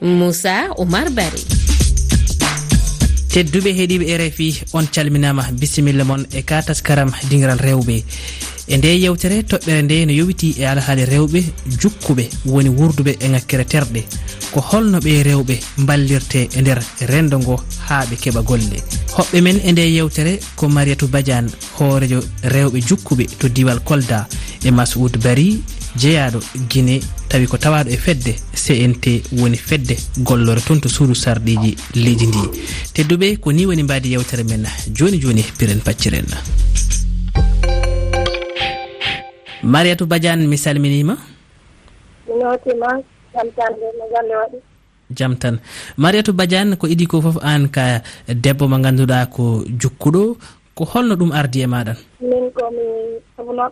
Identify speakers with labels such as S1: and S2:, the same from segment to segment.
S1: moussa oumar bari
S2: tedduɓe heeɗiɓe rfi on calminama. Bisimilla moon e ka taskaram dingiral rewɓe. E nde yewtere toɓɓere nde no yowiti e alhaali rewɓe jukkuɓe woni wurduɓe e ŋakkere terɗe. Ko holno ɓe rewɓe ballirte e nder rendo ngo haa ɓe keɓa golle. Hoɓɓe men e nde yewtere ko mariatou badiane hoorejo rewɓe jukkuɓe to diwal kolda e masoud bari jeyaɗo guine tawi ko tawaɗo e fedde cnt woni fedde gollore toon to suudu sarɗiji leydi ndi. Tedduɓe ko ni woni mbadi yewtere men joni joni piren pacciren. Mariatou badiane mi salminima.
S3: Minotima jamtande no galle waɗi
S2: jam tan. Mariatou badiane ko iɗi ko foof an ka debbo mo ganduɗa ko jukkuɗo ko holno ɗum ardi e maɗan?
S3: Min komi sowno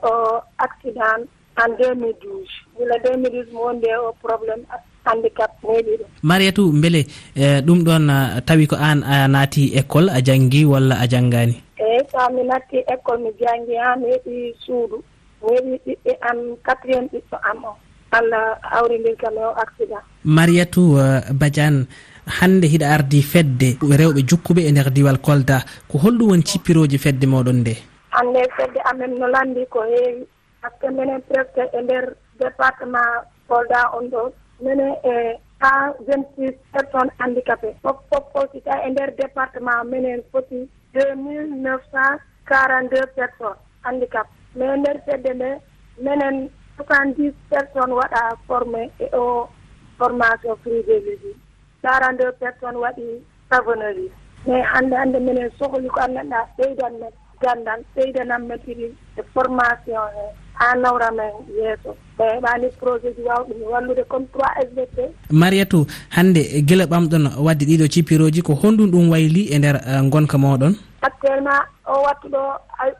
S3: accident en 2012 wula 2012 mo wonde o probléme handicap meeɗi ɗum.
S2: Mariatou beele e ɗum ɗon tawi ko an a naati école a jangi walla a janggani
S3: eyyi so mi natti école mi jangi ha mi heeɓi suudu. Mi heeɓi ɓiɓɓe am quatriéme ɓiɗɗo am o. Allah awrindir kam e o accident.
S2: Mariatou uh, e, badiane hannde hiɗa ardi fedde rewɓe jukkuɓe e nder diwal kolda ko holɗum woni cippiroji fedde moɗon nde?
S3: Hannde fedde amen no landi ko heewi. par ce que minen presque e nder département kolda on ɗo minen e cent vingt six personnes handicapé fof fof fosita e nder département minen foti deux mille neuf cent quarante deux personnes handicap mais nder fedde nde minen soixante dix personnes waɗa formé e o formation privélégie quarante deux personnes waɗi savonnerie mais hannde hannde minen sohli ko anndanɗa ɓeydan men gandal ɓeydanan metiri e formation he. ha nawramen yeeso. Ɓe heɓani projet ji wawɗum wallude comme trois sbt
S2: mariatou hannde gila ɓamɗon wadde ɗiɗo cipiroji ko honɗum ɗum wayli e nder e, gonka moɗon?
S3: Actuellement o wattu ɗo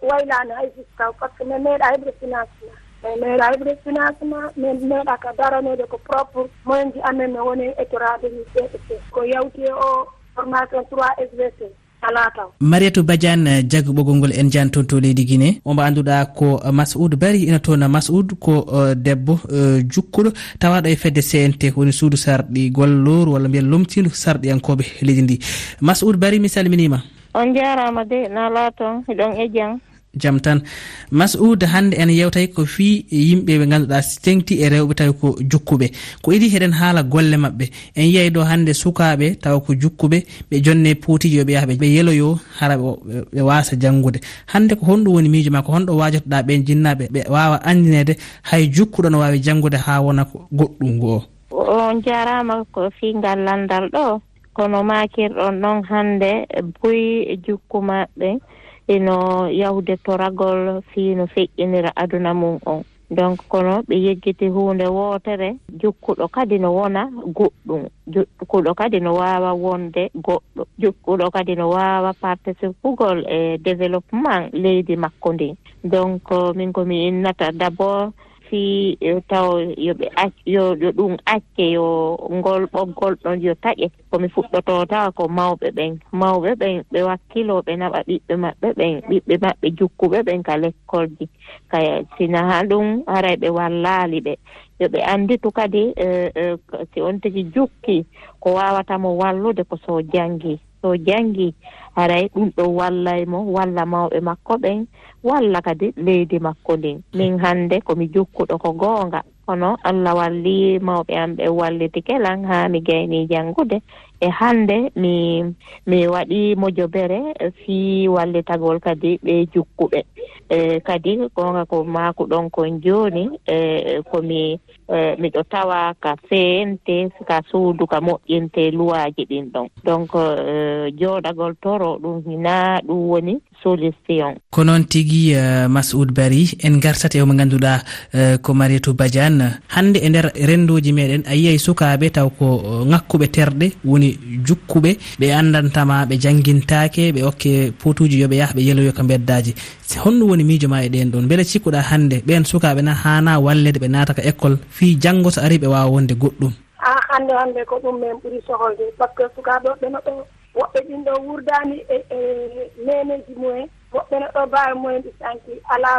S3: waylani hay jusqua par ce que min meeɗa heɓde financement min meeɗa heɓde financement min meeɗa ka daranede ko propre moyen ji amen mi woni étorade ni cpt ko yawti e o formation trois sbt ala taw.
S2: Mariatou badiane jaggoɓogol ngol en jani toon to leydi guiné omo annduɗa ko uh, masoud bari ina toon masoud ko uh, debbo uh, jukkuɗo. Tawaɗo e fedde cnt woni suudu sarɗi golloru walla mbiyen lomtindu sarɗiyankoɓe leydi ndi. Masoud bari mi salminima.
S4: On jarama de na laa toon hiɗon e jang
S2: jaam tan. Masoud hannde en yewtay ko fi yimɓe ɓe ganduɗa tengti e rewɓe tawi ko jukkuɓe. Ko idi heɗen haala golle maɓɓe. En yiyay ɗo hannde sukaɓe tawa ko jukkuɓe ɓe jonne poutijo ɓe yaha ɓe yeloyo hara ɓe wasa janngude. Hannde ko honɗum woni miijo ma ko honɗo wajotoɗa ɓen jinnaɓe ɓe wawa andinede hay jukkuɗo no wawi janngude ha wona ko goɗɗum ngo.
S4: On jarama ko fi ngal landal ɗo kono makirɗon ɗon hannde e boyi jukku maɓɓe. ino yahde toragol fii no feƴƴinira aduna mum on. Donc kono ɓe yejjiti huunde wootere jokkuɗo kadi no wona goɗɗum. Jokkuɗo kadi no waawa wonde goɗɗo. Jokkuɗo kadi no waawa participugol e développement leydi makko ndin donc min komi innata d' abord si taw yoɓe yo yo ɗum acce yo ngol ɓoggol ɗon yo taƴe komi fuɗɗoto tawa ko mawɓe ɓen. Mawɓe ɓen ɓe wakkilooɓe naɓa ɓiɓɓe maɓɓe ɓen ɓiɓɓe maɓɓe jukkuɓe ɓen ka lekkolji. Kaya sina ha ɗum haray ɓe wallali ɓe. Yoɓe anditu kadi eh, eh, si on tigi jukki ko wawatamo wallude ko so janngii so jangi. Haray ɗum ɗo wallay mo walla mawɓe makko ɓen walla kadi leydi makko ndin. Min hannde komi jokkuɗo ko goonga. Kono allah walli mawɓe am ɓe walliti kelan haa mi gayni janngude. E hannde mi mi waɗi mojobere fii wallitagol kadi ɓe jukkuɓe. E kadi goonga ko maakuɗon kon jooni e komi Eh, miɗo tawa ka feente ka suudu ka moƴƴinte luwaaji ɗin ɗon. Donc eh, jooɗagol toro ɗum hina ɗum woni solution.
S2: Ko noon tigi eh, masoud bari en gartat e omo ngannduɗa ko marietou badiane. Hannde e nder renndooji meɗen a yiyay sukaaɓe taw ko ŋakkuɓe terɗe woni jukkuɓe ɓe anndantama ɓe janngintaake ɓe okke potuuji yoɓe yaha ɓe yeloyo ka beddaji honɗum woni miijo ma e ɗen ɗon beele cikkuɗa hannde ɓen sukaaɓe na haana wallede ɓe naata ka école fi janngo so ari ɓe wawa wonde goɗɗum.
S3: A hannde hannde ko ɗum min ɓuri sohode par ce que sukaɓe ɓeno ɗo woɓɓe ɗin ɗo wurdani e, e neneji mumen. Woɓɓe no ɗo mbawi mumen ɗi sanki ala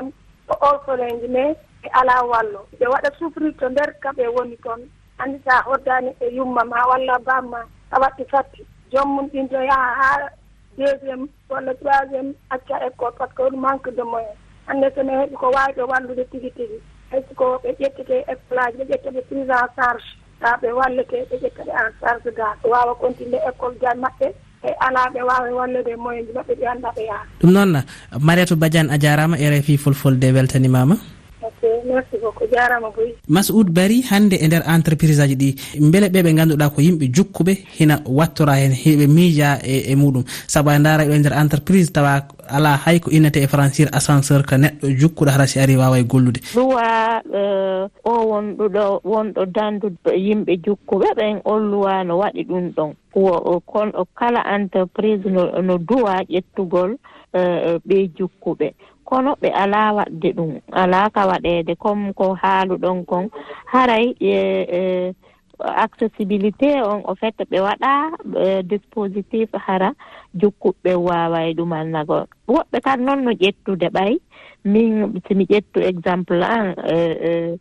S3: ko orphelinji mais e ala wallo. Ɓe waɗa souffrir to nder kaɓe woni toon.
S5: Anndi sa hoddani e yumma ma walla bamma a waɗɗi fatti. Jommum ɗin to yaha ha deuxiéme walla troisiéme acca école par ce que woni manque de moyen. Hannde sono heɓi ko wawi ɗo wallude tigi tigi. hay ko ɓe ƴettete école aji ɓe ƴetta ɓe prise en charge ha ɓe wallete ɓe ƴetta ɓe en charge ga wawa continue école jan maɓɓe e ala ɓe wawa wallude moyen ji maɓɓe ɓe anda ɓe yaha.
S2: Ɗum noon mariatou badiane a jarama rfi fulfulde weltanimama.
S5: merci beaucoup jarama boyi
S2: masoud bari hande e nder entreprise aji ɗi. Beele ɓe ɓe ganduɗa ko yimɓe jukkuɓe hina wattora hen ɓe miija e, e muɗum. Saabu a ndaara e nder entreprise tawa ala hay ko innete e francire ascenseur ko neɗɗo jukkuɗo hara si ari wawa e gollude
S4: luwa o wonɗuɗo wonɗo danduɗo yimɓe jukkuɓe ɓen on luwa no waɗi ɗum ɗon. Kono kala entreprise no duwa ƴettugol e, e, ɓe jukkuɓe. kono ɓe alaa waɗde ɗum alaa ka waɗeede comme ko haalu ɗon kon. Haray e, e accessibilité on au fait ɓe waɗa e, dispositif hara jokkuɓe waaway ɗumannago woɓɓe kan noon no ƴettude ɓay min simi ƴettu exemple an e,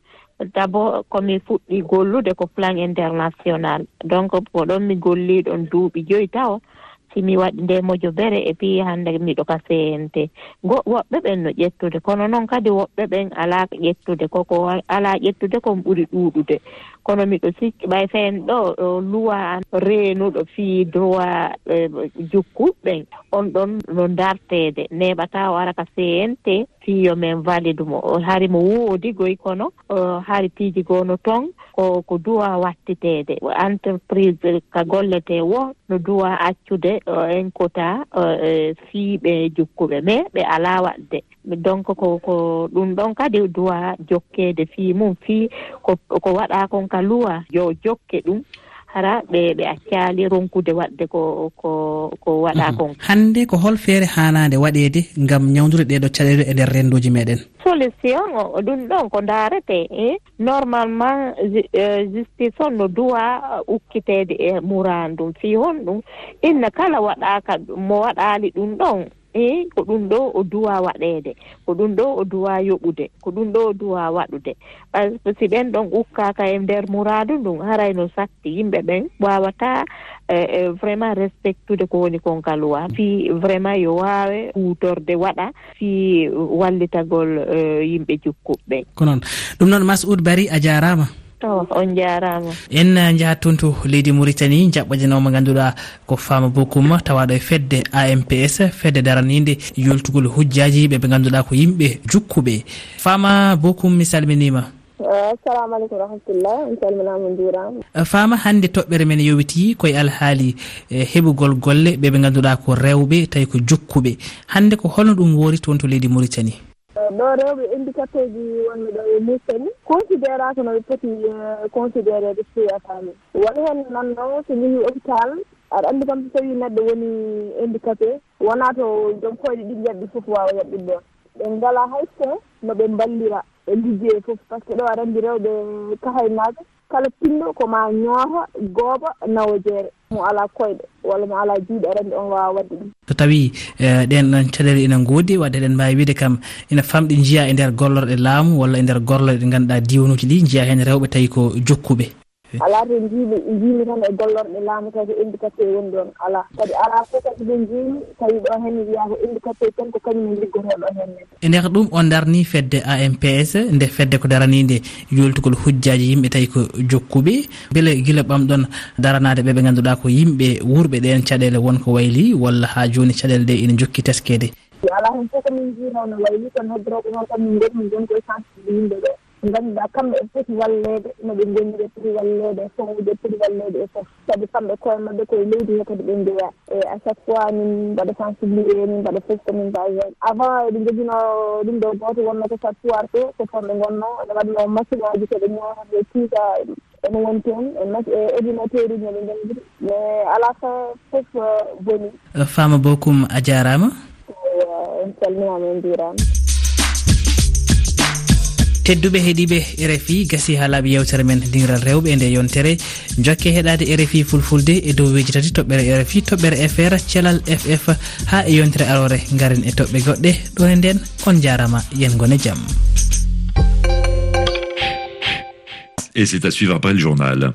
S4: d' abord komi fuɗɗi gollude ko plan international. Donc ko ɗon mi golliɗon duuɓi joyi taw si mi waɗi ndemojo bere e pi hannde miɗo ka sente go woɓɓe ɓen no ƴettude kono noon kadi woɓɓe ɓen alaa ƴettude koko alaa ƴettude kon ɓuri ɗuuɗude kono miɗo sikki ɓay feen ɗo luwa reenuɗo fii droit e, jukkuɓɓen. On ɗon no darteede neɓataa wara ka sente fiyo men valide mo hari mo woodi goy kono hari piiji goono toon ko ko duwa wattiteede. Entreprise ka gollete wo no duwa accude en kota e fiiɓe jukkuɓe mais ɓe alaa waɗde donc ko ko ɗum ɗon kadi duwa jokkeede fii mum fii ko ko waɗa kon ka luwa yo jokke ɗum. hara ɓe ɓe accaali ronkude waɗde ko ko ko waɗa mhm. kon.
S2: Hannde ko hol feere haanaade waɗeede ngam ñawdude ɗeeɗo caɗeele e nder renndooji meeɗen.
S4: Solution o ɗum ɗon ko ndaarete e normalement eh, justice on no duwa uh, ukkiteede e muraan ɗum fii honɗum inna kala waɗaaka mo waɗaali ɗum ɗon. eyi ko ɗum ɗo o duwa waɗeede. Ko ɗum ɗo o duwa yoɓude. Ko ɗum ɗo o duwa waɗude. Par ce que si ɓen ɗon ukkaka e nder muradu ɗum haray no satti yimɓe ɓen wawata e, e vraiment respectude ko woni kon ka fi vraiment yo wawe hutorde waɗa fi wallitagol e, yimɓe jukkuɓe
S2: ko noon. Ɗum noon masoud bari a jarama
S4: to on jarama.
S2: En jahat toon to leydi mauritanie jaɓɓojanao mo ganduɗa ko fama bokum tawaɗo e fedde amps fedde daranide yoltugol hujjaji ɓe ɓe ganduɗa ko yimɓe jukkuɓe. Fama bokum mi salminima.
S5: Eh, assalamu aleykum rahmatullah mi salminama jurama eh,
S2: fama hande toɓɓere men yowiti koye alhaali eh, heɓugol golle ɓe ɓe ganduɗa ko rewɓe tawi ko jokkuɓe hande ko holno ɗum woori toon to leydi mauritanie
S5: ɗo rewɓe indicateur ji wonɓe ɗo e mustani considéré no ɓe poti e, considéré de suya fami waɗi hen nanno so jeehi hôpital aɗa andi kam so tawi neɗɗo woni indicapé wona to joom koyɗe ɗiɗi yaɓɓi foof wawa yaɓɓude ɗon ɓe ngalaa hay so no ɓe ballira e liggey foof par ce que ɗo aɗa andi rewɓe kahaynaɓe kala pinɗo koma ñoota gooɓa nawa jeere mo ala koyɗe walla mo ala juuɗe arande on wawa wadde ɗum.
S2: So tawi eh, ɗen ɗon caɗele ina goodi wadde eɗen mbawi wiide kam ina famɗi jiya e nder gollorɗe laamu walla e nder gollorɗe ɗe ganduɗa diwanuji ɗi jiya hen rewɓe tawi ko jokkuɓe. Eh.
S5: ala to jiimi jiimi tan e gollorɗe laamu tawi ko handicapé woni ɗon. Ala kadi ala fof kadi ɓe jiimi tawi ɗo hen wiya ko handicapé tan ko kañum e liggotoɗo henne
S2: e nder ɗum o darni fedde amps nde fedde ko daranide yoltugol hujjaji yimɓe tawi ko jokkuɓe. Beele guila ɓamɗon daranade ɓe ɓe ganduɗa ko yimɓe wuurɓe ɗen caɗele wonko wayli walla ha joni caɗele ɗe ina jokki teskede.
S5: Ala hen fof komin jiino no wayli kono heddoroko noon kam min goni min goni koye sensible yimɓe ɓe. ngannduɗa kamɓe e ɓe pooti wallede noɓe gonni ɓe poti wallede e fowode poti pooti wallede e foof kadi kamɓe koye mabɓe koye leydi he kadi ɓe jeeya e à chaque fois min mbaɗa sensibilisé min mbaɗa foof komin mbawi hen. Avant eɓe joguino ɗum ɗo goto wonno ko sat soir to ko fonɓe gonno ene waɗno machine aji koɓe ñawata e tuusa ene woni toon e, e ordinateur uji noɓe jangiri mais ala fin foof boni euh,
S2: fama bokum a jarama
S5: en calminama en jurama
S2: tedduɓe heeɗiɓe rfi gasi ha laaɓi yewtere men. Dinral rewɓe nde yontere jokke heɗade rfi fulfulde e dow weji tati toɓɓere rfi toɓɓere fr thelal ff ha e yontere arore. Garen e toɓɓe goɗɗe ɗo e nden on jarama. Yen gone jaam
S6: et c'est à suivre après le journal.